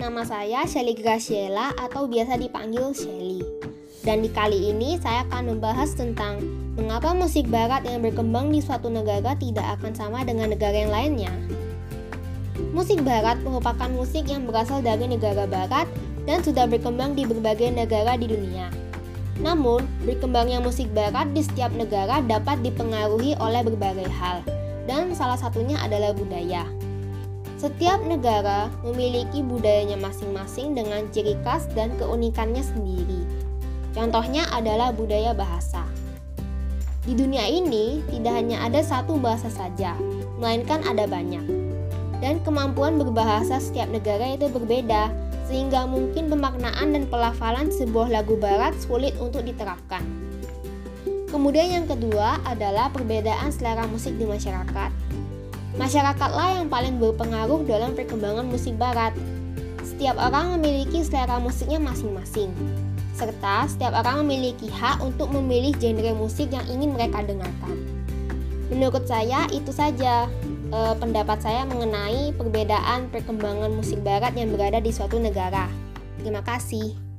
Nama saya Shelly Graciela atau biasa dipanggil Shelly. Dan di kali ini saya akan membahas tentang mengapa musik barat yang berkembang di suatu negara tidak akan sama dengan negara yang lainnya. Musik barat merupakan musik yang berasal dari negara barat dan sudah berkembang di berbagai negara di dunia. Namun, berkembangnya musik barat di setiap negara dapat dipengaruhi oleh berbagai hal, dan salah satunya adalah budaya. Setiap negara memiliki budayanya masing-masing dengan ciri khas dan keunikannya sendiri. Contohnya adalah budaya bahasa. Di dunia ini tidak hanya ada satu bahasa saja, melainkan ada banyak. Dan kemampuan berbahasa setiap negara itu berbeda, sehingga mungkin pemaknaan dan pelafalan sebuah lagu barat sulit untuk diterapkan. Kemudian yang kedua adalah perbedaan selera musik di masyarakat. Masyarakatlah yang paling berpengaruh dalam perkembangan musik barat. Setiap orang memiliki selera musiknya masing-masing, serta setiap orang memiliki hak untuk memilih genre musik yang ingin mereka dengarkan. Menurut saya, itu saja eh, pendapat saya mengenai perbedaan perkembangan musik barat yang berada di suatu negara. Terima kasih.